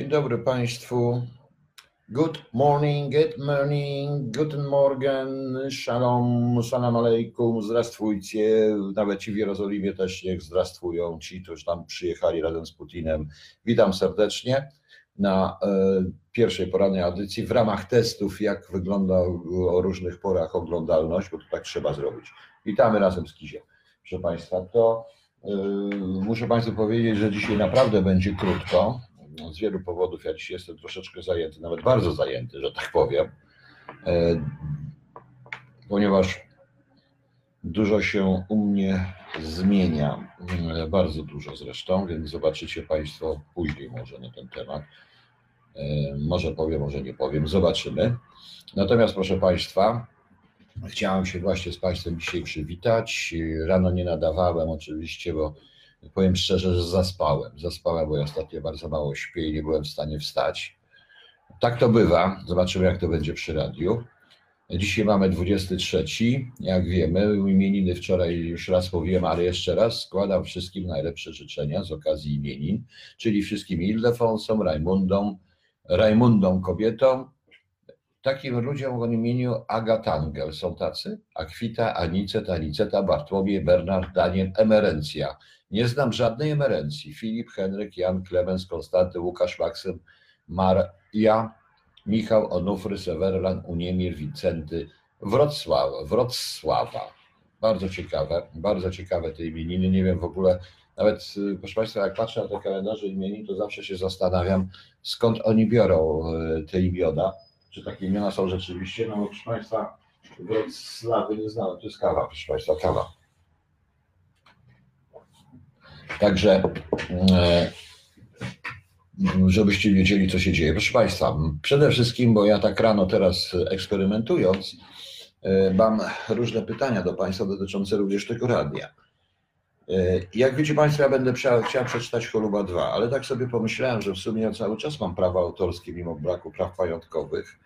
Dzień dobry Państwu. Good morning, good morning, guten Morgen, shalom, salam alaikum, zdrastwujcie. Nawet ci w Jerozolimie też niech zdrastwują ci, którzy tam przyjechali razem z Putinem. Witam serdecznie na e, pierwszej porannej audycji w ramach testów, jak wygląda o różnych porach oglądalność, bo to tak trzeba zrobić. Witamy razem z Kiziem. Proszę Państwa, to e, muszę Państwu powiedzieć, że dzisiaj naprawdę będzie krótko z wielu powodów ja dzisiaj jestem troszeczkę zajęty, nawet bardzo zajęty, że tak powiem, e, ponieważ dużo się u mnie zmienia, e, bardzo dużo zresztą, więc zobaczycie Państwo później może na ten temat. E, może powiem, może nie powiem, zobaczymy. Natomiast proszę Państwa, chciałem się właśnie z Państwem dzisiaj przywitać. Rano nie nadawałem oczywiście, bo powiem szczerze, że zaspałem. Zaspałem, bo ja ostatnio bardzo mało śpię i nie byłem w stanie wstać. Tak to bywa. Zobaczymy, jak to będzie przy radiu. Dzisiaj mamy 23, jak wiemy, imieniny wczoraj już raz mówiłem, ale jeszcze raz składam wszystkim najlepsze życzenia z okazji imienin, czyli wszystkim Ildefonsom, Rajmundom, Rajmundom kobietom, takim ludziom o imieniu Agatangel są tacy, Akwita, Anicet, Aniceta, Bartłomiej, Bernard, Daniel, Emerencja. Nie znam żadnej emerencji. Filip, Henryk, Jan, Klemens, Konstanty, Łukasz, Maksym, Maria, Michał, Onufry, Sewerlan, Uniemir, Wincenty, Wrocław, Wrocława. Bardzo ciekawe, bardzo ciekawe te imieniny. Nie wiem w ogóle, nawet proszę Państwa, jak patrzę na te kalendarze imienin, to zawsze się zastanawiam, skąd oni biorą e, te imiona. Czy takie imiona są rzeczywiście? No, proszę Państwa, Wrocławy nie znałem, to jest kawa, proszę Państwa, kawa. Także, e, żebyście wiedzieli, co się dzieje. Proszę Państwa, przede wszystkim, bo ja tak rano teraz eksperymentując, e, mam różne pytania do Państwa dotyczące również tego radia. E, jak wiecie Państwo, ja będę chciał przeczytać Choluba 2, ale tak sobie pomyślałem, że w sumie ja cały czas mam prawa autorskie mimo braku praw majątkowych.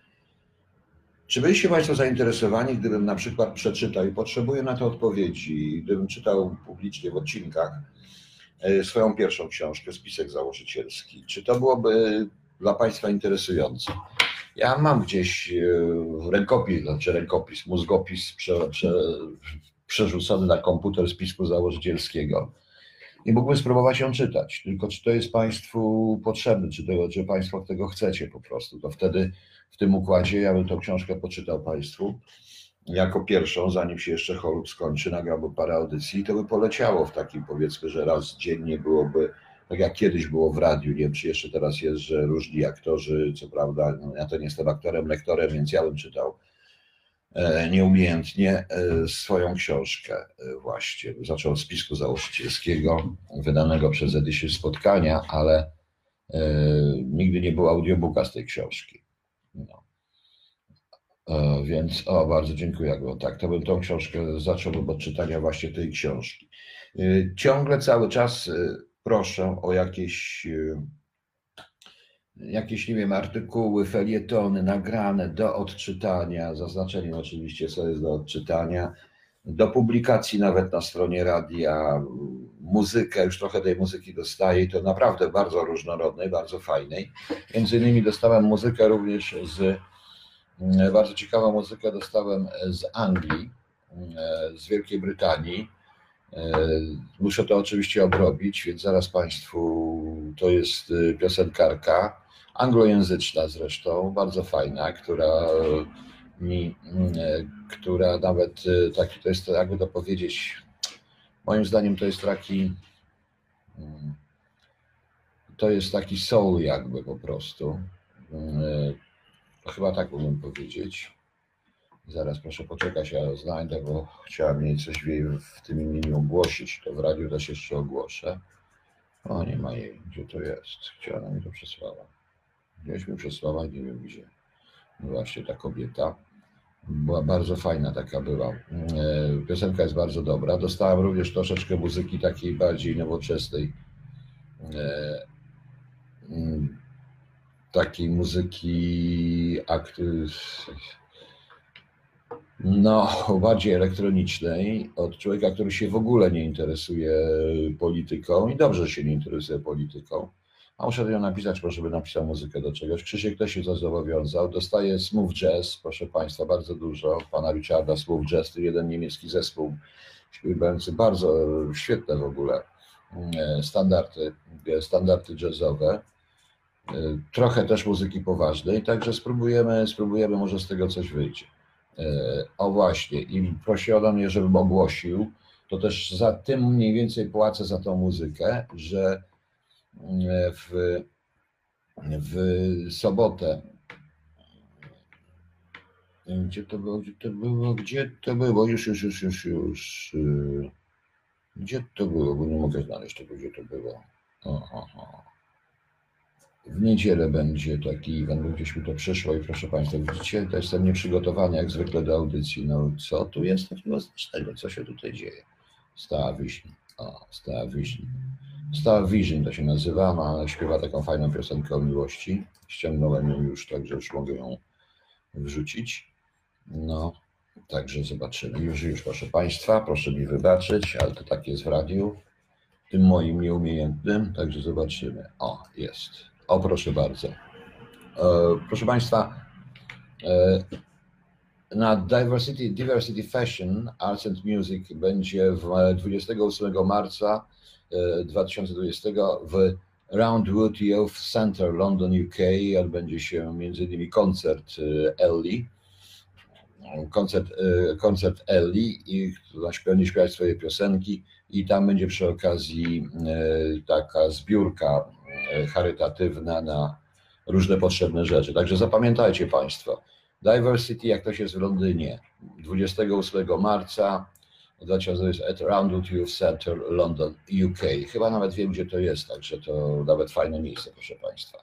Czy byliście Państwo zainteresowani, gdybym na przykład przeczytał i potrzebuję na to odpowiedzi, gdybym czytał publicznie w odcinkach, swoją pierwszą książkę, spisek założycielski. Czy to byłoby dla Państwa interesujące? Ja mam gdzieś e, rękopis, znaczy rękopis, mózgopis prze, prze, przerzucony na komputer spisku założycielskiego i mógłbym spróbować ją czytać. Tylko czy to jest Państwu potrzebne, czy, to, czy Państwo tego chcecie po prostu, to wtedy w tym układzie ja bym tą książkę poczytał Państwu jako pierwszą, zanim się jeszcze chorób skończy, nagrałby parę audycji i to by poleciało w takim powiedzmy, że raz dziennie byłoby, tak jak kiedyś było w radiu, nie wiem czy jeszcze teraz jest, że różni aktorzy, co prawda, no ja to nie jestem aktorem, lektorem, więc ja bym czytał e, nieumiejętnie e, swoją książkę e, właśnie. Zaczął od spisku założycielskiego, wydanego przez edycję spotkania, ale nigdy nie było audiobooka z tej książki. No. E, więc, o, bardzo dziękuję, tak, to bym tą książkę zaczął od czytania właśnie tej książki. E, ciągle cały czas e, proszę o jakieś, jakieś, nie wiem, artykuły, felietony nagrane do odczytania, zaznaczenie oczywiście, co jest do odczytania, do publikacji nawet na stronie radia, muzykę, już trochę tej muzyki dostaję i to naprawdę bardzo różnorodnej, bardzo fajnej. Między innymi dostałem muzykę również z bardzo ciekawą muzykę dostałem z Anglii, mm, z Wielkiej Brytanii. E, muszę to oczywiście obrobić, więc zaraz Państwu to jest piosenkarka, anglojęzyczna zresztą, bardzo fajna, która mi, mm, e, która nawet taki, to jest, jakby to powiedzieć, moim zdaniem to jest taki, to jest taki soul jakby po prostu. E, Chyba tak umiem powiedzieć. Zaraz proszę poczekać, ja znajdę, bo chciałem mieć coś w tym imieniu ogłosić. To w radiu też jeszcze ogłoszę. O, nie ma jej. Gdzie to jest? Gdzie ona mi to przesłała? Gdzieś mi przesłała, nie wiem gdzie. No właśnie ta kobieta. Była bardzo fajna taka była. E, Piosenka jest bardzo dobra. Dostałem również troszeczkę muzyki takiej bardziej nowoczesnej. Mm, Takiej muzyki no, bardziej elektronicznej od człowieka, który się w ogóle nie interesuje polityką i dobrze się nie interesuje polityką. A muszę ją napisać, proszę, żeby napisał muzykę do czegoś. Krzysiek też się to zobowiązał. Dostaje Smooth Jazz, proszę Państwa, bardzo dużo. Pana Richarda Smooth Jazz, to jeden niemiecki zespół śpiewający bardzo świetne w ogóle e, standardy, e, standardy jazzowe. E, Trochę też muzyki poważnej, także spróbujemy, spróbujemy, może z tego coś wyjdzie. E, O właśnie, i prosiono mnie, żebym ogłosił, to też za tym mniej więcej płacę za tą muzykę, że e, w, w sobotę. Gdzie to było? Gdzie to było? Gdzie to było? Już, już, już, już, już. y, Gdzie to było? Bo nie mogę znaleźć tego, gdzie to było. O. W niedzielę będzie taki event, gdzieś mi to przyszło i proszę Państwa, widzicie, to jestem nieprzygotowany jak zwykle do audycji. No co tu jest takiego znacznego? Co się tutaj dzieje? Stała Wiśni. O, Stała Wiśni. Star Vision to się nazywa, ma, śpiewa taką fajną piosenkę o miłości. Ściągnąłem ją już, także już mogę ją wrzucić. No, także zobaczymy. Już, już, proszę Państwa, proszę mi wybaczyć, ale to tak jest w radiu, tym moim nieumiejętnym, także zobaczymy. O, jest. O, proszę bardzo. E, proszę Państwa, e, na Diversity, Diversity Fashion Arts and Music będzie w 28 marca e, 2020 w Roundwood Youth Center London UK odbędzie się innymi koncert Ellie. Koncert, koncert Ellie i będzie śpiewać swoje piosenki i tam będzie przy okazji taka zbiórka charytatywna na różne potrzebne rzeczy. Także zapamiętajcie Państwo. Diversity, jak to się jest w Londynie, 28 marca 2020 at Roundwood Youth Center London, UK. Chyba nawet wiem, gdzie to jest, także to nawet fajne miejsce, proszę Państwa.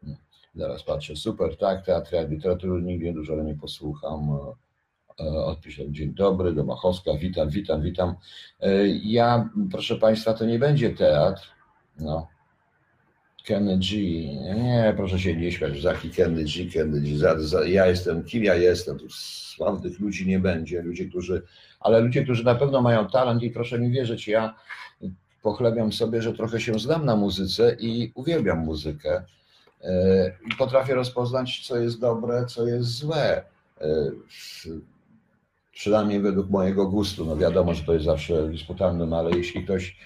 Hmm. Zaraz patrzę, super, tak, teatr literatury nigdy dużo, nie posłucham. E, Odpiszę, dzień dobry, do Machowska, witam, witam, witam. E, Ja, proszę Państwa, to nie będzie teatr, no, Kenny G. Nie, proszę się nie śmiać, Zaki Kenny G. Za, za, ja jestem, kim ja jestem, tu sławnych ludzi nie będzie, ludzie, którzy, ale ludzie, którzy na pewno mają talent i proszę mi wierzyć, ja pochlebiam sobie, że trochę się znam na muzyce i uwielbiam muzykę E, i potrafię rozpoznać, co jest dobre, co jest złe. E, Przynajmniej według mojego gustu. No wiadomo, że to jest zawsze dyskutalne, no ale jeśli ktoś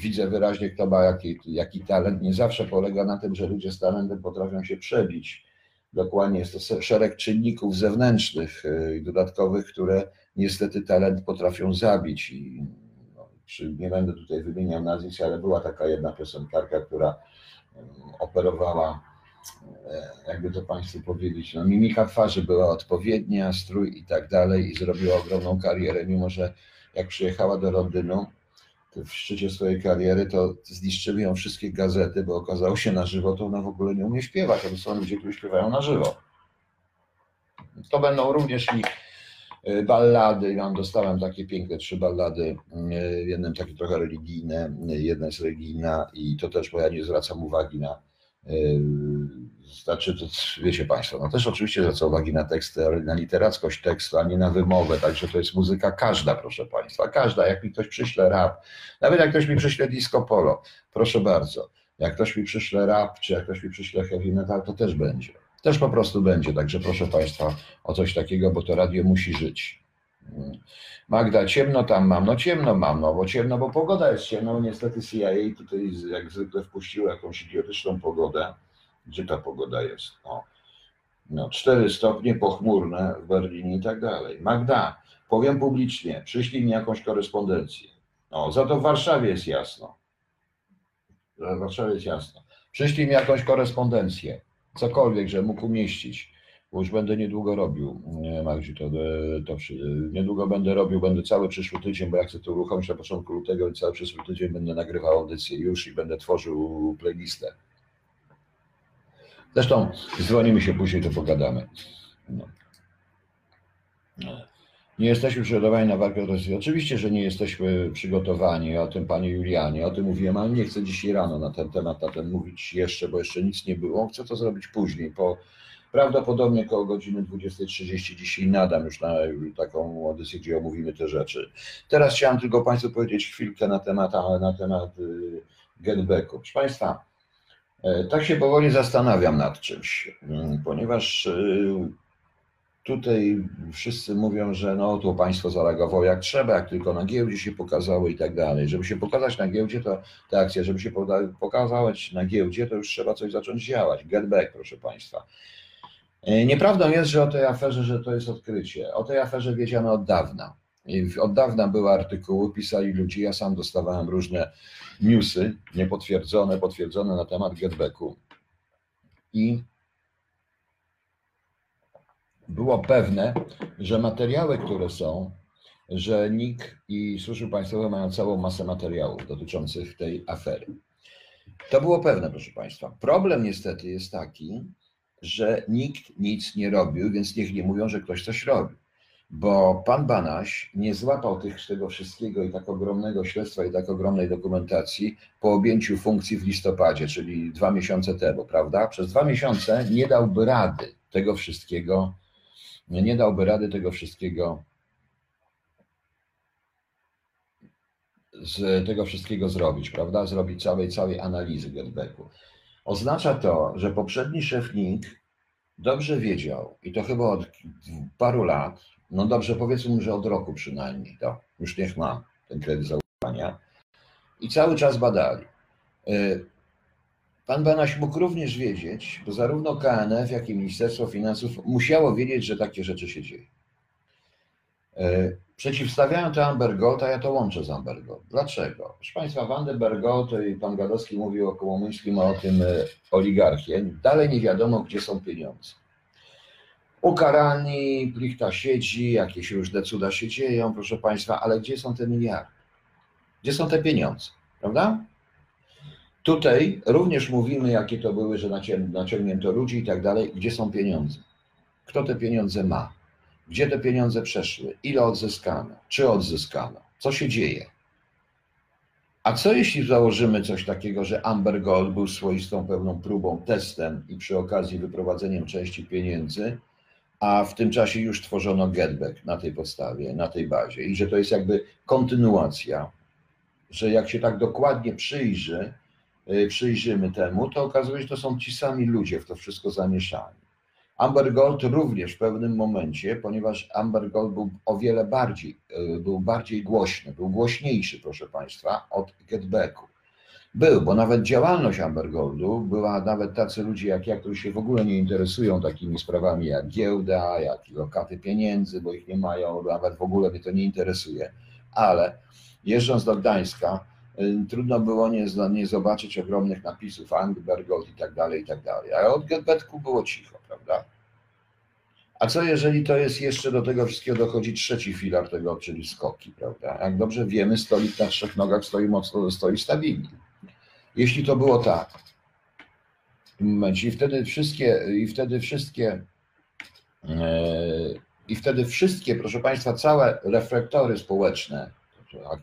widzę wyraźnie, kto ma jaki, jaki talent, nie zawsze polega na tym, że ludzie z talentem potrafią się przebić. Dokładnie jest to szereg czynników zewnętrznych e, i dodatkowych, które niestety talent potrafią zabić. I, no, nie będę tutaj wymieniał nazwisk, ale była taka jedna piosenkarka, która em, operowała, e, jakby to Państwu powiedzieć, no mimika twarzy była odpowiednia, strój i tak dalej i zrobiła ogromną karierę, mimo że jak przyjechała do Londynu, w szczycie swojej kariery, to zniszczyły ją wszystkie gazety, bo okazało się na żywo, to ona w ogóle nie umie śpiewać, a to są ludzie, którzy śpiewają na żywo. To będą również i e, ballady. Ja dostałem takie piękne trzy ballady. e, Jednym takie trochę religijne, jedna jest religijna i to też, bo ja nie zwracam uwagi na. E, Znaczy, to wiecie Państwo, no też oczywiście zwracam uwagi na teksty, ale na literackość tekstu, a nie na wymowę. Także to jest muzyka każda, proszę Państwa. Każda. Jak mi ktoś przyśle rap, nawet jak ktoś mi przyśle disco polo, proszę bardzo. Jak ktoś mi przyśle rap, czy jak ktoś mi przyśle heavy metal, to też będzie. Też po prostu będzie. Także proszę Państwa o coś takiego, bo to radio musi żyć. Magda, ciemno tam mam. No ciemno mam, no bo ciemno, bo pogoda jest ciemna. No, niestety CIA tutaj jak zwykle wpuściło jakąś idiotyczną pogodę. Gdzie ta pogoda jest? O. No, 4 stopnie pochmurne w Berlinie i tak dalej. Magda, powiem publicznie, przyślij mi jakąś korespondencję. O, za to w Warszawie jest jasno. W Warszawie jest jasno. Przyślij mi jakąś korespondencję. Cokolwiek, że mógł umieścić. Już będę niedługo robił, Magdziu, to, to niedługo będę robił, będę cały przyszły tydzień, bo ja chcę to uruchomić na początku lutego i cały przyszły tydzień będę nagrywał audycję już i będę tworzył playlistę. Zresztą dzwonimy się później, to pogadamy. No. Nie jesteśmy przygotowani na walkę z Rosją. Oczywiście, że nie jesteśmy przygotowani. O tym panie Julianie, o tym mówiłem, ale nie chcę dzisiaj rano na ten temat na ten mówić jeszcze, bo jeszcze nic nie było. Chcę to zrobić później, po prawdopodobnie koło godziny 20.30 dzisiaj nadam już na taką audycję, gdzie omówimy te rzeczy. Teraz chciałem tylko Państwu powiedzieć chwilkę na temat, na temat y, getbacku. Proszę Państwa, e, tak się powoli zastanawiam nad czymś, mm, ponieważ y, Tutaj wszyscy mówią, że no tu państwo zareagowało jak trzeba, jak tylko na giełdzie się pokazało i tak dalej. Żeby się pokazać na giełdzie, to te akcje, żeby się pokazać na giełdzie, to już trzeba coś zacząć działać. Get back, proszę państwa. E, nieprawdą jest, że o tej aferze, że to jest odkrycie. O tej aferze wiedziano od dawna. Od dawna były artykuły, pisali ludzie, ja sam dostawałem różne newsy, niepotwierdzone, potwierdzone na temat getbacku. I było pewne, że materiały, które są, że NIK i służby państwowe mają całą masę materiałów dotyczących tej afery. To było pewne, proszę Państwa. Problem niestety jest taki, że nikt nic nie robił, więc niech nie mówią, że ktoś coś robi. Bo pan Banaś nie złapał tych, tego wszystkiego i tak ogromnego śledztwa i tak ogromnej dokumentacji po objęciu funkcji w listopadzie, czyli dwa miesiące temu, prawda? Przez dwa miesiące nie dałby rady tego wszystkiego nie dałby rady tego wszystkiego z tego wszystkiego zrobić, prawda? Zrobić całej, całej analizy getbacku. Oznacza to, że poprzedni szef NIK dobrze wiedział, i to chyba od paru lat, no dobrze, powiedzmy, że od roku przynajmniej, to już niech ma ten kredyt zaufania, i cały czas badali. Y, Pan Banaś mógł również wiedzieć, bo zarówno KNF, jak i Ministerstwo Finansów musiało wiedzieć, że takie rzeczy się dzieją. E, przeciwstawiają to Amber Gold, a ja to łączę z Amber Gold. Dlaczego? Proszę Państwa, Amber Gold i pan Gadowski mówił o Kołomuńskim, o tym e, oligarchie. Dalej nie wiadomo, gdzie są pieniądze. Ukarani, plichta siedzi, jakieś różne cuda się dzieją, proszę Państwa, ale gdzie są te miliardy? Gdzie są te pieniądze? Prawda? Tutaj również mówimy, jakie to były, że naciągnięto ludzi i tak dalej, gdzie są pieniądze. Kto te pieniądze ma? Gdzie te pieniądze przeszły? Ile odzyskano? Czy odzyskano? Co się dzieje? A co jeśli założymy coś takiego, że Amber Gold był swoistą pewną próbą, testem i przy okazji wyprowadzeniem części pieniędzy, a w tym czasie już tworzono getback na tej podstawie, na tej bazie i że to jest jakby kontynuacja, że jak się tak dokładnie przyjrzy, Y, przyjrzymy temu, to okazuje się, że to są ci sami ludzie w to wszystko zamieszani. Amber Gold również w pewnym momencie, ponieważ Amber Gold był o wiele bardziej, y, był bardziej głośny, był głośniejszy, proszę Państwa, od Getbacku. Był, bo nawet działalność Amber Goldu była nawet tacy ludzie jak ja, którzy się w ogóle nie interesują takimi sprawami jak giełda, jak lokaty pieniędzy, bo ich nie mają, nawet w ogóle mnie to nie interesuje. Ale jeżdżąc do Gdańska, Y, trudno było nie, nie zobaczyć ogromnych napisów Angbergot i tak dalej, i tak dalej. A od Getbetku było cicho, prawda? A co jeżeli to jest jeszcze do tego wszystkiego dochodzi trzeci filar tego, czyli skoki, prawda? Jak dobrze wiemy, stolik na trzech nogach stoi mocno, stoi stabilnie. Jeśli to było tak, w momencie i wtedy wszystkie, i wtedy wszystkie, yy, i wtedy wszystkie, proszę Państwa, całe reflektory społeczne,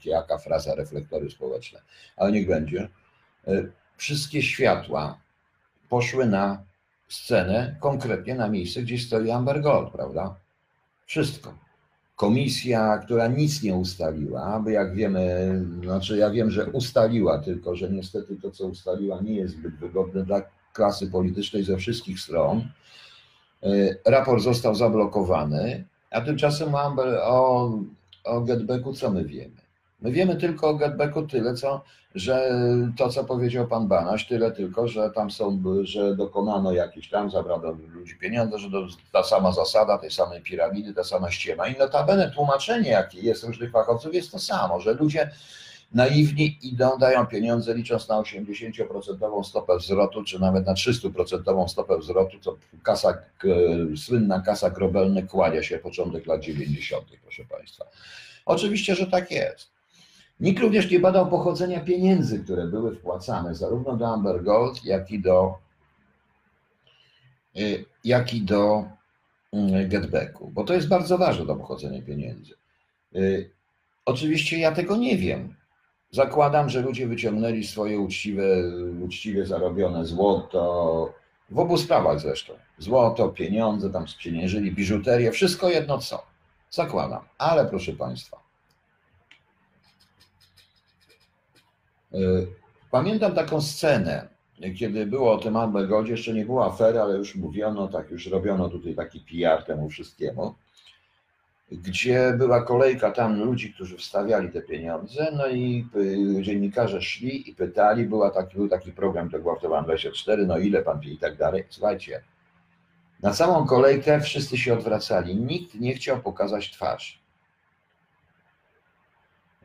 jaka fraza, reflektory społeczne, ale niech będzie. E, wszystkie światła poszły na scenę, konkretnie na miejsce, gdzie stoi Amber Gold, prawda? Wszystko. Komisja, która nic nie ustaliła, bo jak wiemy, znaczy ja wiem, że ustaliła, tylko że niestety to, co ustaliła, nie jest zbyt wygodne dla klasy politycznej ze wszystkich stron. E, raport został zablokowany, a tymczasem Amber, o, o Getbacku co my wiemy? My wiemy tylko o Getbacku tyle, co, że to, co powiedział pan Banaś, tyle tylko, że tam są, że dokonano jakieś tam, zabrano ludzi pieniądze, że to ta sama zasada, tej samej piramidy, ta sama ściema. I notabene tłumaczenie, jakie jest różnych fachowców, jest to samo, że ludzie naiwni idą, dają pieniądze licząc na 80% stopę zwrotu, czy nawet na 300% stopę zwrotu, to kasa, słynna kasa Krobelny kłania się początek lat 90., proszę Państwa. Oczywiście, że tak jest. Nikt również nie badał pochodzenia pieniędzy, które były wpłacane zarówno do Amber Gold, jak i do, y, jak i do mm, Getbacku, bo to jest bardzo ważne do pochodzenia pieniędzy. Y, Oczywiście ja tego nie wiem. Zakładam, że ludzie wyciągnęli swoje uczciwe, uczciwie zarobione złoto, w obu sprawach zresztą. Złoto, pieniądze, tam spieniężyli, biżuterię, wszystko jedno co. Zakładam. Ale proszę Państwa, pamiętam taką scenę, kiedy było o tym Amber Goldzie, jeszcze nie było afery, ale już mówiono, tak już robiono tutaj taki PR temu wszystkiemu gdzie była kolejka tam ludzi, którzy wstawiali te pieniądze, no i y, dziennikarze szli i pytali, była taki, był taki program, to było w 24, no ile pan wie i tak dalej. Słuchajcie, na całą kolejkę wszyscy się odwracali, nikt nie chciał pokazać twarz.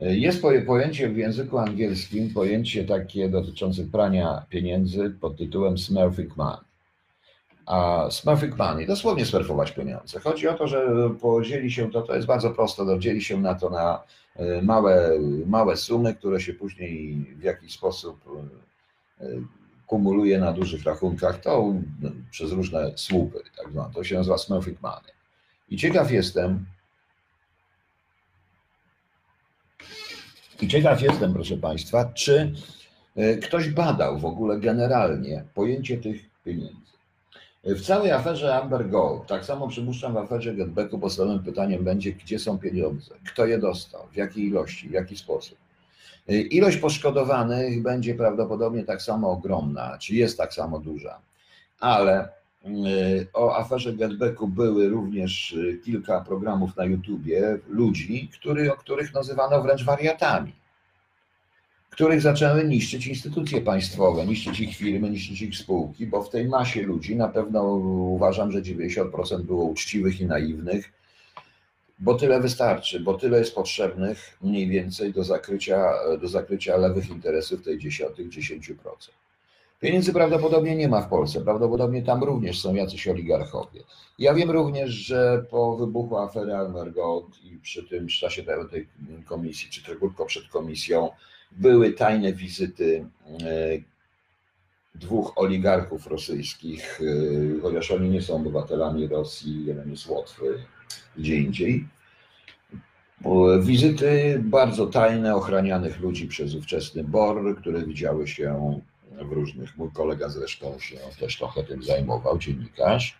Y, Jest pojęcie w języku angielskim, pojęcie takie dotyczące prania pieniędzy pod tytułem smurfing man a smurfing money, dosłownie smerfować pieniądze. Chodzi o to, że podzieli się to, to jest bardzo proste, no, dzieli się na to na e, małe, małe sumy, które się później w jakiś sposób e, e, kumuluje na dużych rachunkach, to no, przez różne słupy, tak zwane. To się nazywa smurfing money. I ciekaw jestem, i ciekaw jestem, proszę Państwa, czy e, ktoś badał w ogóle generalnie pojęcie tych pieniędzy. W całej aferze Amber Gold, tak samo przypuszczam w aferze Getbacku, podstawowym pytaniem będzie, gdzie są pieniądze, kto je dostał, w jakiej ilości, w jaki sposób. Ilość poszkodowanych będzie prawdopodobnie tak samo ogromna, czy jest tak samo duża, ale o aferze Getbacku były również y, kilka programów na YouTubie ludzi, który, o których nazywano wręcz wariatami których zaczęły niszczyć instytucje państwowe, niszczyć ich firmy, niszczyć ich spółki, bo w tej masie ludzi na pewno uważam, że 90% było uczciwych i naiwnych, bo tyle wystarczy, bo tyle jest potrzebnych mniej więcej do zakrycia, do zakrycia lewych interesów tej 10, tych 10%. Pieniędzy prawdopodobnie nie ma w Polsce, prawdopodobnie tam również są jacyś oligarchowie. Ja wiem również, że po wybuchu afery Almer Gold i przy tym w czasie tej komisji, czy krótko przed komisją, były tajne wizyty e, dwóch oligarchów rosyjskich, e, chociaż oni nie są obywatelami Rosji, jeden jest Łotwy, gdzie indziej. Wizyty bardzo tajne, ochranianych ludzi przez ówczesny BOR, które widziały się w różnych. Mój kolega zresztą się też trochę tym zajmował, dziennikarz.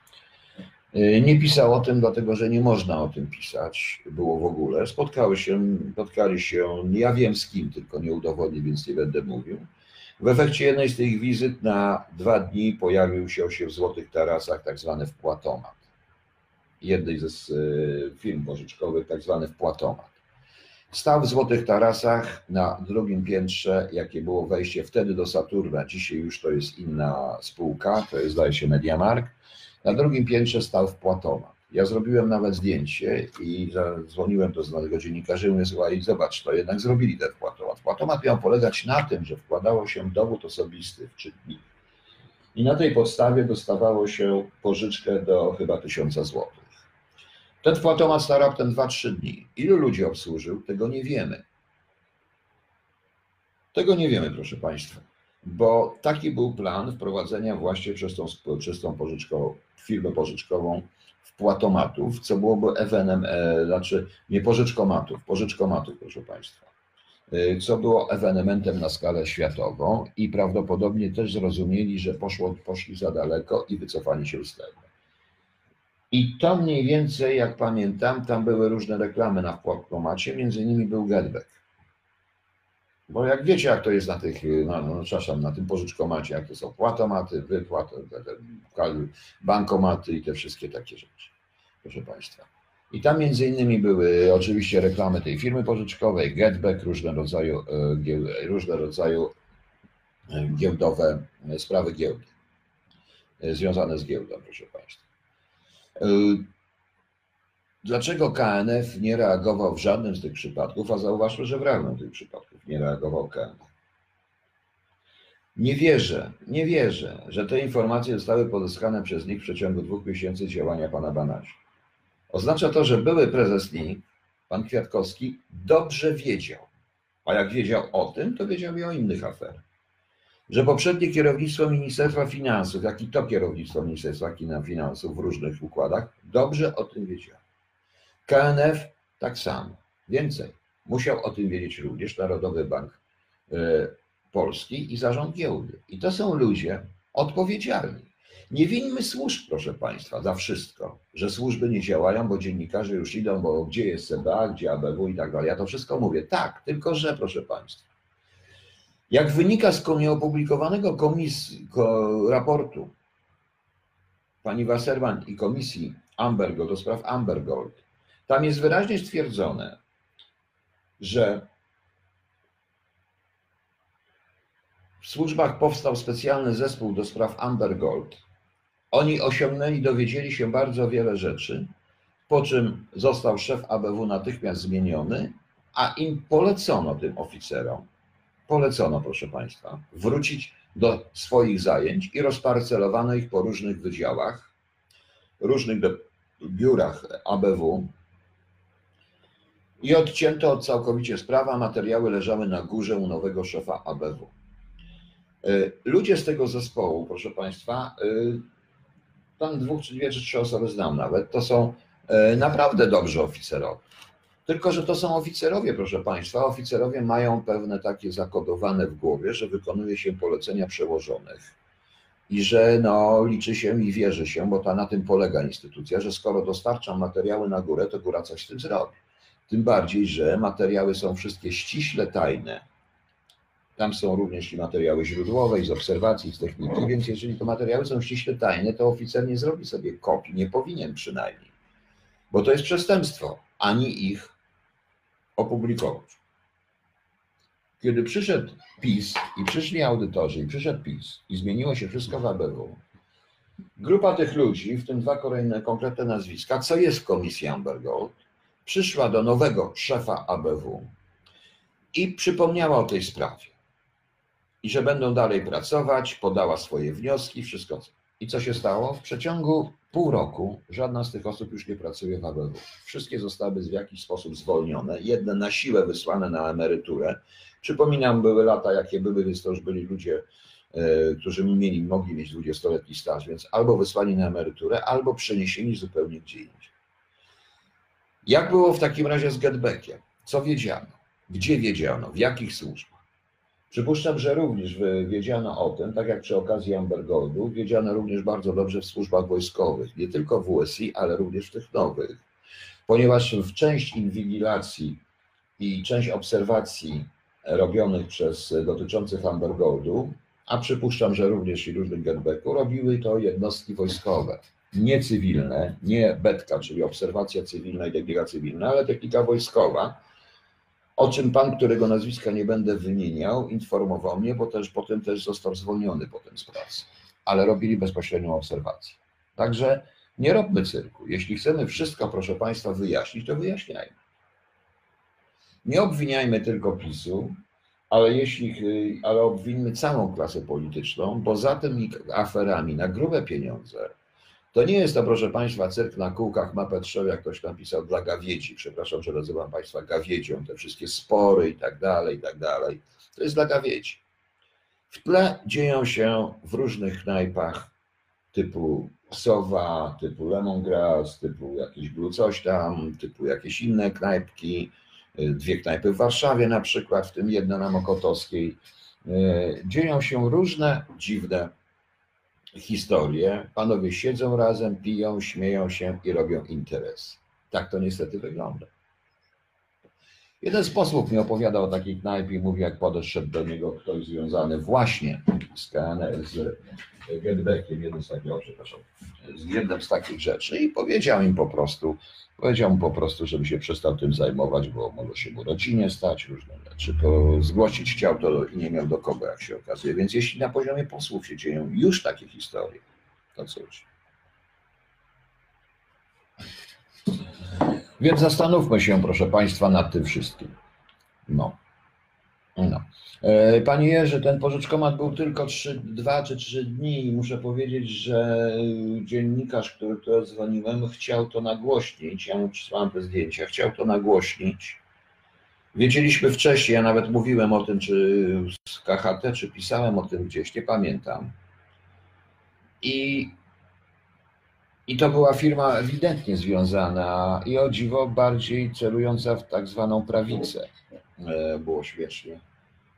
E, Nie pisał o tym, dlatego że nie można o tym pisać, było w ogóle. Spotkały się, spotkali się, ja wiem z kim, tylko nie udowodnię, więc nie będę mówił. W efekcie jednej z tych wizyt na dwa dni pojawił się, się w Złotych Tarasach tak zwany wpłatomat. Jednej z, e, firm pożyczkowych, tak zwany wpłatomat. Stał w Złotych Tarasach na drugim piętrze, jakie było wejście wtedy do Saturna. Dzisiaj już to jest inna spółka, to jest zdaje się Mediamarkt. Na drugim piętrze stał wpłatomat. Ja zrobiłem nawet zdjęcie i zadzwoniłem do znanego dziennikarza i mówię, słuchaj, zobacz, to jednak zrobili ten wpłatomat. Wpłatomat miał polegać na tym, że wkładało się dowód osobisty w czytnik i na tej podstawie dostawało się pożyczkę do chyba tysiąca złotych. Ten wpłatomat stał raptem 2-3 dni. Ilu ludzi obsłużył, tego nie wiemy. Tego nie wiemy, proszę Państwa, bo taki był plan wprowadzenia właśnie przez tą, przez tą pożyczkową, firmę pożyczkową wpłatomatów, co byłoby ewenem, e, znaczy nie pożyczkomatów, pożyczkomatów, proszę Państwa, e, co było ewenementem na skalę światową i prawdopodobnie też zrozumieli, że poszło, poszli za daleko i wycofali się z tego. I to mniej więcej, jak pamiętam, tam były różne reklamy na wpłatomacie, między innymi był Getback. Bo jak wiecie, jak to jest na tych, no, no, przepraszam, na tym pożyczkomacie, jak to są płatomaty, wypłaty, bankomaty i te wszystkie takie rzeczy, proszę Państwa. I tam między innymi były oczywiście reklamy tej firmy pożyczkowej, Getback, różne rodzaju, e, różne rodzaju e, giełdowe e, sprawy giełdy, związane z giełdą, proszę Państwa. E, Dlaczego KNF nie reagował w żadnym z tych przypadków, a zauważmy, że w żadnym z tych przypadków nie reagował KNF. Nie wierzę, nie wierzę, że te informacje zostały pozyskane przez NIK w przeciągu dwóch miesięcy działania pana Banasia. Oznacza to, że były prezes NIK, pan Kwiatkowski, dobrze wiedział. A jak wiedział o tym, to wiedział i o innych aferach. Że poprzednie kierownictwo Ministerstwa Finansów, jak i to kierownictwo Ministerstwa Finansów w różnych układach, dobrze o tym wiedział. KNF tak samo. Więcej. Musiał o tym wiedzieć również Narodowy Bank e, Polski i zarząd giełdy. I to są ludzie odpowiedzialni. Nie winmy służb, proszę Państwa, za wszystko, że służby nie działają, bo dziennikarze już idą, bo gdzie jest CBA, gdzie ABW i tak dalej. Ja to wszystko mówię. Tak, tylko że, proszę Państwa, jak wynika z nieopublikowanego komisji, ko, raportu pani Wasserman i komisji Ambergold do spraw Ambergold, tam jest wyraźnie stwierdzone, że w służbach powstał specjalny zespół do spraw Amber Gold. Oni osiągnęli, dowiedzieli się bardzo wiele rzeczy, po czym został szef ABW natychmiast zmieniony, a im polecono tym oficerom, polecono, proszę Państwa, wrócić do swoich zajęć i rozparcelowano ich po różnych wydziałach, różnych biurach ABW i odcięto od całkowicie sprawa, materiały leżały na górze u nowego szefa ABW. Y, ludzie z tego zespołu, proszę Państwa, y, tam dwóch czy dwie czy trzy osoby znam nawet, to są y, naprawdę dobrzy oficerowie. Tylko, że to są oficerowie, proszę Państwa. Oficerowie mają pewne takie zakodowane w głowie, że wykonuje się polecenia przełożonych i że no, liczy się i wierzy się, bo ta, na tym polega instytucja, że skoro dostarczam materiały na górę, to góra coś z tym zrobi. Tym bardziej, że materiały są wszystkie ściśle tajne tam są również i materiały źródłowe, i z obserwacji, i z techniki, więc jeżeli te materiały są ściśle tajne, to oficer nie zrobi sobie kopii, nie powinien przynajmniej, bo to jest przestępstwo, ani ich opublikować. Kiedy przyszedł PiS i przyszli audytorzy i przyszedł PiS i zmieniło się wszystko w ABW, grupa tych ludzi, w tym dwa kolejne konkretne nazwiska, co jest w komisji Amber Gold, przyszła do nowego szefa ABW i przypomniała o tej sprawie i że będą dalej pracować, podała swoje wnioski, wszystko. I co się stało? W przeciągu pół roku żadna z tych osób już nie pracuje w ABW. Wszystkie zostały w jakiś sposób zwolnione, jedne na siłę wysłane na emeryturę. Przypominam, były lata, jakie były, więc to już byli ludzie, e, którzy mieli, mogli mieć 20-letni staż, więc albo wysłani na emeryturę, albo przeniesieni zupełnie gdzie indziej. Jak było w takim razie z Getbackiem? Co wiedziano? Gdzie wiedziano? W jakich służbach? Przypuszczam, że również wiedziano o tym, tak jak przy okazji Ambergoldu, wiedziano również bardzo dobrze w służbach wojskowych, nie tylko w USI, ale również w tych nowych, ponieważ w część inwigilacji i część obserwacji robionych przez dotyczących Ambergoldu, a przypuszczam, że również i różnych getbacku, robiły to jednostki wojskowe, nie cywilne, nie betka, czyli obserwacja cywilna i technika cywilna, ale technika wojskowa, o czym pan, którego nazwiska nie będę wymieniał, informował mnie, bo też potem też został zwolniony potem z pracy, ale robili bezpośrednią obserwację. Także nie robmy cyrku. Jeśli chcemy wszystko, proszę państwa, wyjaśnić, to wyjaśniajmy. Nie obwiniajmy tylko PiSu, ale jeśli, ale obwińmy całą klasę polityczną, bo za tymi aferami na grube pieniądze to nie jest to, proszę Państwa, cyrk na kółkach mapę trzech, jak ktoś napisał, dla gawiedzi. Przepraszam, że nazywam Państwa gawiedzią, te wszystkie spory i tak dalej, i tak dalej. To jest dla gawiedzi. W tle dzieją się w różnych knajpach typu Sowa, typu Lemongrass, typu jakieś Blue coś tam, typu jakieś inne knajpki, dwie knajpy w Warszawie na przykład, w tym jedna na Mokotowskiej. Dzieją się różne dziwne historię, panowie siedzą razem, piją, śmieją się i robią interes. Tak to niestety wygląda. Jeden z posłów mi opowiadał o takiej knajpie i mówi, jak podeszedł do niego ktoś związany właśnie z KNR, z Getbackiem, jeden z takich, przepraszam, z jednym z takich rzeczy i powiedział im po prostu, powiedział mu po prostu, żeby się przestał tym zajmować, bo może się mu rodzinie stać, różne rzeczy. To zgłosić chciał to i nie miał do kogo, jak się okazuje. Więc jeśli na poziomie posłów się dzieją już takie historie, to cóż. Więc zastanówmy się, proszę Państwa, nad tym wszystkim. No. No. E, Panie Jerzy, ten pożyczkomat był tylko 3, 2 czy 3 dni i muszę powiedzieć, że dziennikarz, który tu dzwoniłem, chciał to nagłośnić. Ja mu przysłałem te zdjęcia, chciał to nagłośnić. Wiedzieliśmy wcześniej, ja nawet mówiłem o tym, czy z KHT, czy pisałem o tym gdzieś, nie pamiętam. I, I to była firma ewidentnie związana i o dziwo bardziej celująca w tak zwaną prawicę. E, Było śmiesznie.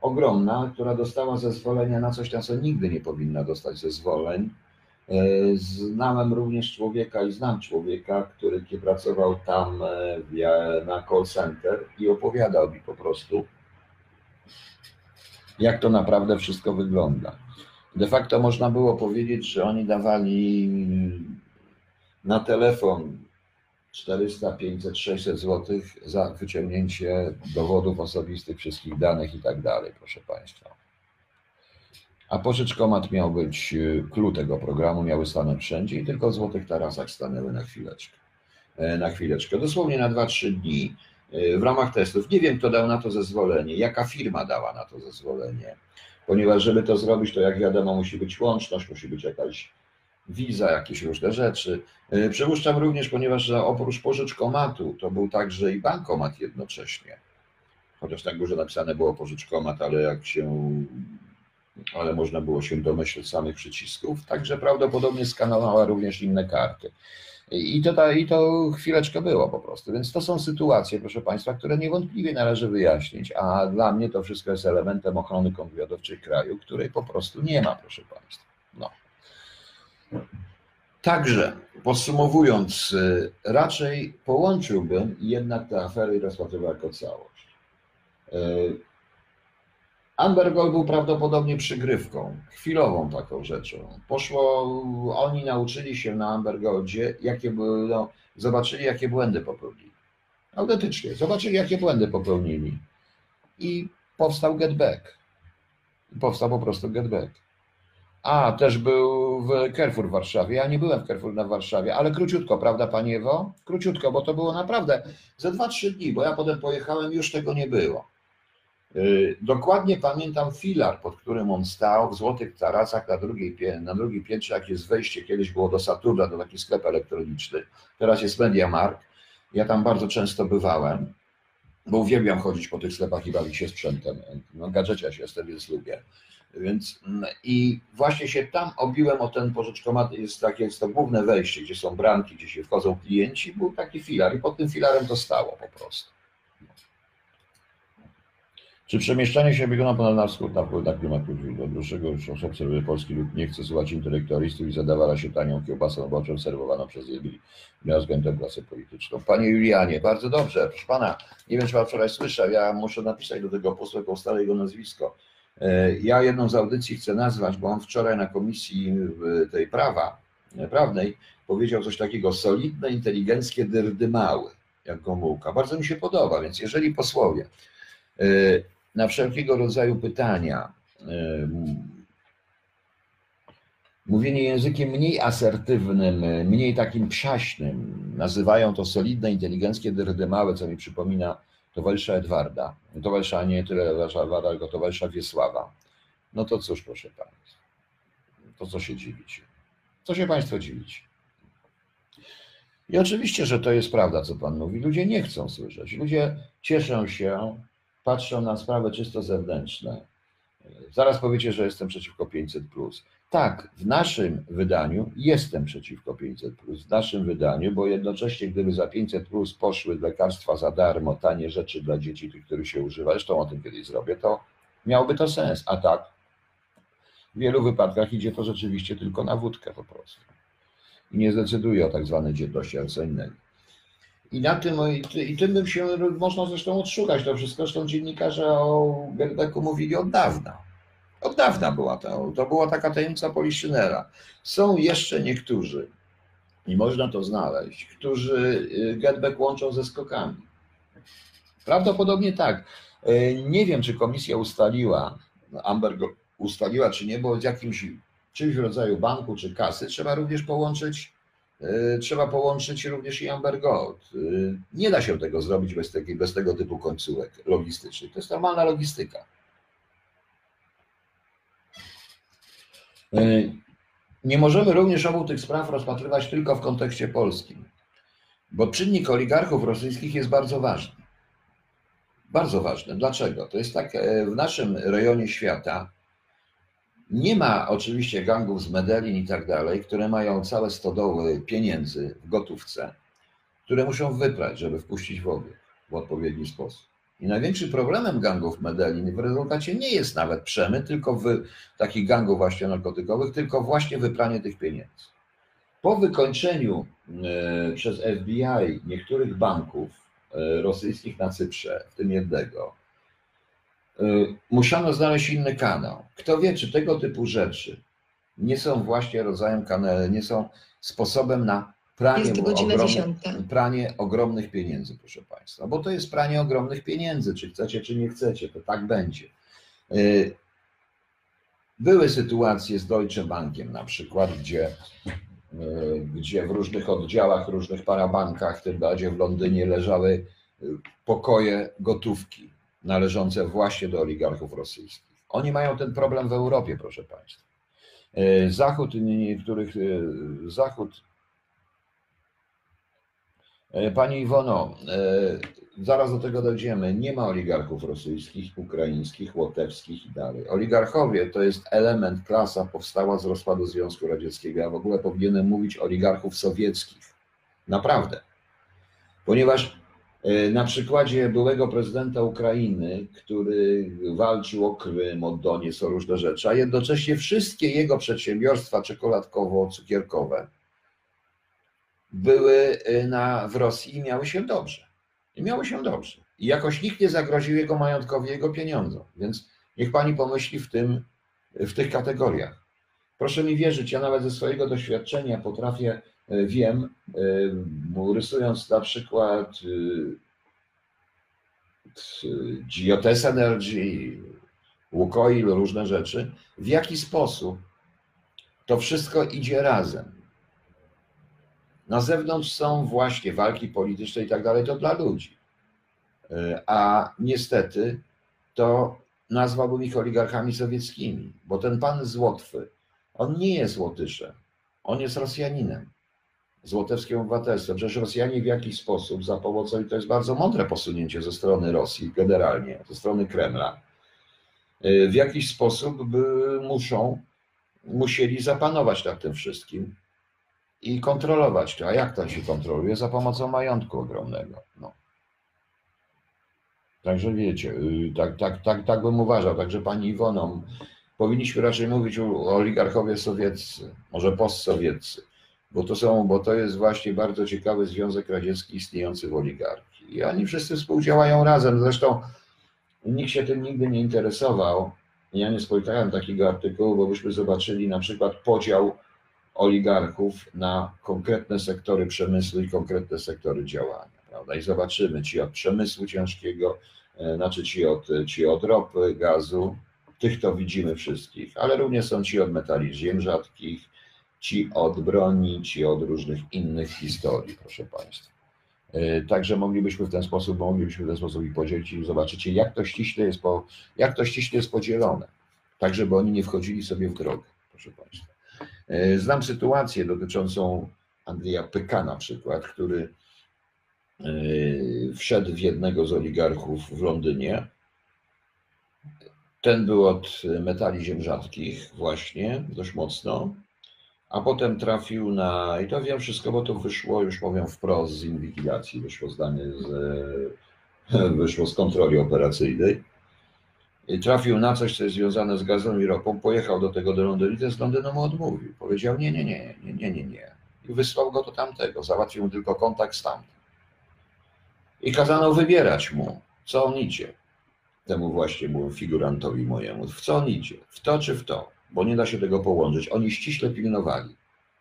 Ogromna, która dostała zezwolenia na coś, na co nigdy nie powinna dostać zezwoleń. E, Znałem również człowieka i znam człowieka, który pracował tam e, na call center i opowiadał mi po prostu, jak to naprawdę wszystko wygląda. De facto można było powiedzieć, że oni dawali na telefon 400, 500, 600 zł za wyciągnięcie dowodów osobistych, wszystkich danych i tak dalej, proszę Państwa. A pożyczkomat miał być y, clue tego programu, miały stanąć wszędzie i tylko w Złotych Tarasach stanęły na chwileczkę. E, Na chwileczkę, dosłownie na 2-3 dni e, w ramach testów. Nie wiem, kto dał na to zezwolenie, jaka firma dała na to zezwolenie, ponieważ żeby to zrobić, to jak wiadomo, musi być łączność, musi być jakaś wiza, jakieś różne rzeczy. E, Przypuszczam również, ponieważ oprócz pożyczkomatu to był także i bankomat jednocześnie. Chociaż tak górze napisane było pożyczkomat, ale jak się ale można było się domyśleć samych przycisków, także prawdopodobnie skanowała również inne karty. I to, ta, I to chwileczkę było po prostu. Więc to są sytuacje, proszę Państwa, które niewątpliwie należy wyjaśnić, a dla mnie to wszystko jest elementem ochrony kontrwywiadowczej kraju, której po prostu nie ma, proszę Państwa. Także podsumowując, y, raczej połączyłbym jednak te afery i rozpatrywał jako całość. Y, Amber Gold był prawdopodobnie przygrywką, chwilową taką rzeczą. Poszło, oni nauczyli się na Amber Goldzie, jakie były, no, zobaczyli, jakie błędy popełnili. Autentycznie, zobaczyli, jakie błędy popełnili. I powstał Get Back. Powstał po prostu Get Back. A, też był w Carrefour w Warszawie. Ja nie byłem w Carrefour na Warszawie, ale króciutko, prawda, Panie Ewo? Króciutko, bo to było naprawdę ze 2-3 dni, bo ja potem pojechałem, już tego nie było. Yy, Dokładnie pamiętam filar, pod którym on stał w Złotych Tarasach na, drugiej, na drugim piętrze, jak jest wejście, kiedyś było do Saturna, to taki sklep elektroniczny, teraz jest MediaMarkt. Ja tam bardzo często bywałem, bo uwielbiam chodzić po tych sklepach i bawić się sprzętem. No, gadżeciarz jestem, więc lubię. Więc mm, i właśnie się tam obiłem o ten pożyczkomat, jest takie, jest to główne wejście, gdzie są bramki, gdzie się wchodzą klienci, był taki filar i pod tym filarem to stało po prostu. Czy przemieszczanie się wygląda ponad na wschód na wpływ na klimat dłuższego już obserwuję polski lud nie chce słuchać intelektualistów i zadawala się tanią kiełbasą roboczą serwowaną przez Jebili względem klasę polityczną. Panie Julianie, bardzo dobrze. Proszę pana, nie wiem, czy pan wczoraj słyszał, ja muszę napisać do tego posła Kostala jego nazwisko. E, Ja jedną z audycji chcę nazwać, bo on wczoraj na komisji w tej prawa e, prawnej powiedział coś takiego, solidne, inteligenckie dyrdymały, jak Gomułka. Bardzo mi się podoba, więc jeżeli posłowie e, na wszelkiego rodzaju pytania, mówienie językiem mniej asertywnym, mniej takim psiaśnym, nazywają to solidne, inteligenckie dyrdymały, co mi przypomina towarzysza Edwarda, towarzysza nie tyle Edwarda, tylko towarzysza Wiesława. No to cóż, proszę Państwa, to co się dziwicie? Co się Państwo dziwicie? I oczywiście, że to jest prawda, co Pan mówi. Ludzie nie chcą słyszeć. Ludzie cieszą się, patrzą na sprawy czysto zewnętrzne. Zaraz powiecie, że jestem przeciwko 500. Tak, w naszym wydaniu jestem przeciwko 500, w naszym wydaniu, bo jednocześnie, gdyby za 500 poszły lekarstwa za darmo, tanie rzeczy dla dzieci, tych, których się używa, zresztą o tym kiedyś zrobię, to miałoby to sens. A tak, w wielu wypadkach idzie to rzeczywiście tylko na wódkę po prostu. I nie zdecyduje o tak zwanej dzietności, innego. I na tym, i ty- i tym bym się można zresztą odszukać. To wszystko zresztą dziennikarze o Gerbeku mówili od dawna. Od dawna była to. To była taka tajemnica Poliszynela. Są jeszcze niektórzy, i można to znaleźć, którzy y, Getback łączą ze skokami. Prawdopodobnie tak. Y, Nie wiem, czy komisja ustaliła, Amber ustaliła, czy nie, bo w jakimś czymś w rodzaju banku czy kasy trzeba również połączyć E, trzeba połączyć również i Amber Gold. E, nie da się tego zrobić bez, takiej, bez tego typu końcówek logistycznych. To jest normalna logistyka. E, nie możemy również obu tych spraw rozpatrywać tylko w kontekście polskim, bo czynnik oligarchów rosyjskich jest bardzo ważny. Bardzo ważny. Dlaczego? To jest tak, w naszym rejonie świata nie ma oczywiście gangów z Medellin i tak dalej, które mają całe stodoły pieniędzy w gotówce, które muszą wyprać, żeby wpuścić w obieg w odpowiedni sposób. I największym problemem gangów Medellin w rezultacie nie jest nawet przemyt, tylko w takich gangów właśnie narkotykowych, tylko właśnie wypranie tych pieniędzy. Po wykończeniu e, przez FBI niektórych banków e, rosyjskich na Cyprze, w tym jednego, musiano znaleźć inny kanał. Kto wie, czy tego typu rzeczy nie są właśnie rodzajem kanału, nie są sposobem na pranie, pranie ogromnych pieniędzy, proszę Państwa. Bo to jest pranie ogromnych pieniędzy, czy chcecie, czy nie chcecie, to tak będzie. Y, Były sytuacje z Deutsche Bankiem na przykład, gdzie, y, gdzie w różnych oddziałach, różnych parabankach, w tym bardziej w Londynie leżały y, pokoje gotówki należące właśnie do oligarchów rosyjskich. Oni mają ten problem w Europie, proszę Państwa. Y, Zachód, niektórych, y, Zachód E, Pani Iwono, e, zaraz do tego dojdziemy. Nie ma oligarchów rosyjskich, ukraińskich, łotewskich i dalej. Oligarchowie to jest element, klasa powstała z rozpadu Związku Radzieckiego. Ja w ogóle powinienem mówić oligarchów sowieckich. Naprawdę. Ponieważ e, na przykładzie byłego prezydenta Ukrainy, który walczył o Krym, o Doniec, o różne rzeczy, a jednocześnie wszystkie jego przedsiębiorstwa czekoladkowo-cukierkowe były y, na, w Rosji i miały się dobrze. I miały się dobrze. I jakoś nikt nie zagroził jego majątkowi, jego pieniądzom. Więc niech pani pomyśli w, tym, w tych kategoriach. Proszę mi wierzyć, ja nawet ze swojego doświadczenia potrafię, wiem, y, rysując na przykład GOTS Energy, Łukoil, różne rzeczy, w jaki sposób to wszystko idzie razem. Na zewnątrz są właśnie walki polityczne i tak dalej, to dla ludzi. E, A niestety to nazwałbym ich oligarchami sowieckimi, bo ten pan z Łotwy, on nie jest Łotyszem, on jest Rosjaninem z łotewskim obywatelstwem. Przecież Rosjanie w jakiś sposób za pomocą, i to jest bardzo mądre posunięcie ze strony Rosji generalnie, ze strony Kremla, e, w jakiś sposób muszą, musieli zapanować nad tym wszystkim i kontrolować to. A jak to się kontroluje? Za pomocą majątku ogromnego. No. Także wiecie, y, tak, tak, tak, tak bym uważał. Także pani Iwoną, powinniśmy raczej mówić o oligarchowie sowieccy, może postsowieccy, bo to są, bo to jest właśnie bardzo ciekawy Związek Radziecki istniejący w oligarchii. I oni wszyscy współdziałają razem. Zresztą nikt się tym nigdy nie interesował. Ja nie spotkałem takiego artykułu, bo byśmy zobaczyli na przykład podział oligarchów na konkretne sektory przemysłu i konkretne sektory działania. Prawda? I zobaczymy, ci od przemysłu ciężkiego, e, znaczy ci od, ci od ropy, gazu, tych to widzimy wszystkich, ale również są ci od metali ziem rzadkich, ci od broni, ci od różnych innych historii, proszę Państwa. E, Także moglibyśmy w ten sposób, moglibyśmy w ten sposób ich podzielić i zobaczycie, jak to ściśle jest, po, jak to ściśle jest podzielone, tak żeby oni nie wchodzili sobie w drogę, proszę Państwa. E, Znam sytuację dotyczącą Andrzeja Pyka na przykład, który e, wszedł w jednego z oligarchów w Londynie. Ten był od metali ziem rzadkich właśnie, dość mocno, a potem trafił na, i to wiem wszystko, bo to wyszło, już powiem wprost, z inwigilacji, wyszło zdanie z, wyszło z kontroli operacyjnej. I trafił na coś, co jest związane z gazem i ropą, pojechał do tego do Londynu i ten z Londynu mu odmówił. Powiedział nie, nie, nie, nie, nie, nie, nie. I wysłał go do tamtego, załatwił mu tylko kontakt z tamtym. I kazano wybierać mu, co on idzie. Temu właśnie mu figurantowi mojemu, w co on idzie, w to czy w to, bo nie da się tego połączyć. Oni ściśle pilnowali.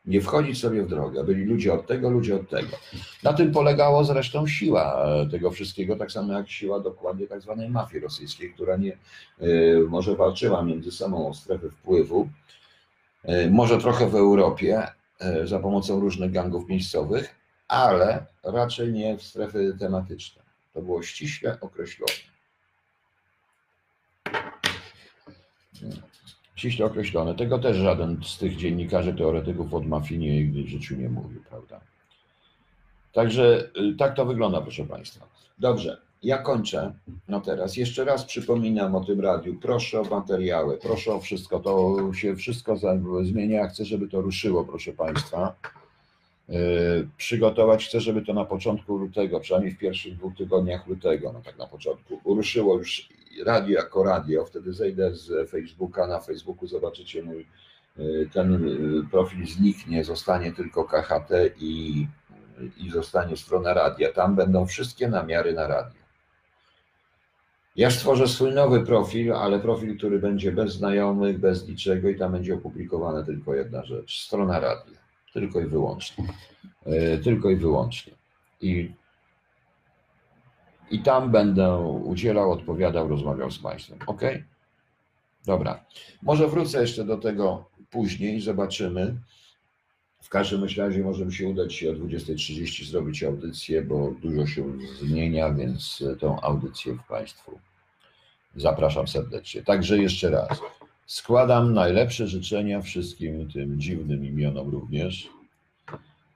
Nie wchodzić sobie w drogę. Byli ludzie od tego, ludzie od tego. Na tym polegało zresztą siła e, tego wszystkiego, tak samo jak siła dokładnie tak zwanej mafii rosyjskiej, która nie, e, może walczyła między sobą o strefy wpływu, e, może trochę w Europie za pomocą różnych gangów miejscowych, ale raczej nie w strefy tematyczne. To było ściśle określone. Ściśle określone. Tego też żaden z tych dziennikarzy, teoretyków od mafii nigdy w życiu nie mówił, prawda? Także y, tak to wygląda, proszę Państwa. Dobrze, ja kończę. No teraz jeszcze raz przypominam o tym radiu. Proszę o materiały, proszę o wszystko. To się wszystko zmienia. Chcę, żeby to ruszyło, proszę Państwa. Yy, Przygotować chcę, żeby to na początku lutego, przynajmniej w pierwszych dwóch tygodniach lutego, no tak na początku, ruszyło już radio jako radio. Wtedy zejdę z Facebooka. Na Facebooku zobaczycie mój yy, ten yy, profil zniknie, zostanie tylko KHT i i zostanie strona radia. Tam będą wszystkie namiary na radio. Ja stworzę swój nowy profil, ale profil, który będzie bez znajomych, bez niczego i tam będzie opublikowana tylko jedna rzecz. Strona radia. Tylko i wyłącznie. E, Tylko i wyłącznie. I, I tam będę udzielał, odpowiadał, rozmawiał z Państwem. Ok? Dobra. Może wrócę jeszcze do tego później, zobaczymy. W każdym razie może mi się udać o 20.30 zrobić audycję, bo dużo się zmienia, więc tą audycję w Państwu zapraszam serdecznie. Także jeszcze raz. Składam najlepsze życzenia wszystkim tym dziwnym imionom również.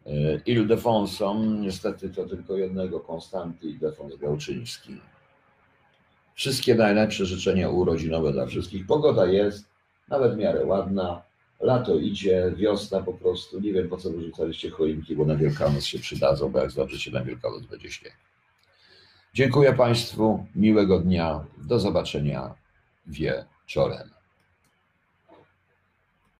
E, Ildefonsom, niestety to tylko jednego, Konstanty Ildefons Gałczyński. Wszystkie najlepsze życzenia urodzinowe dla wszystkich. Pogoda jest nawet w miarę ładna. Lato idzie, wiosna po prostu. Nie wiem po co wyrzucaliście choinki, bo na Wielkanoc się przydadzą, bo jak zobaczycie na Wielkanoc będzie śnieg. Dziękuję Państwu, miłego dnia, do zobaczenia wieczorem.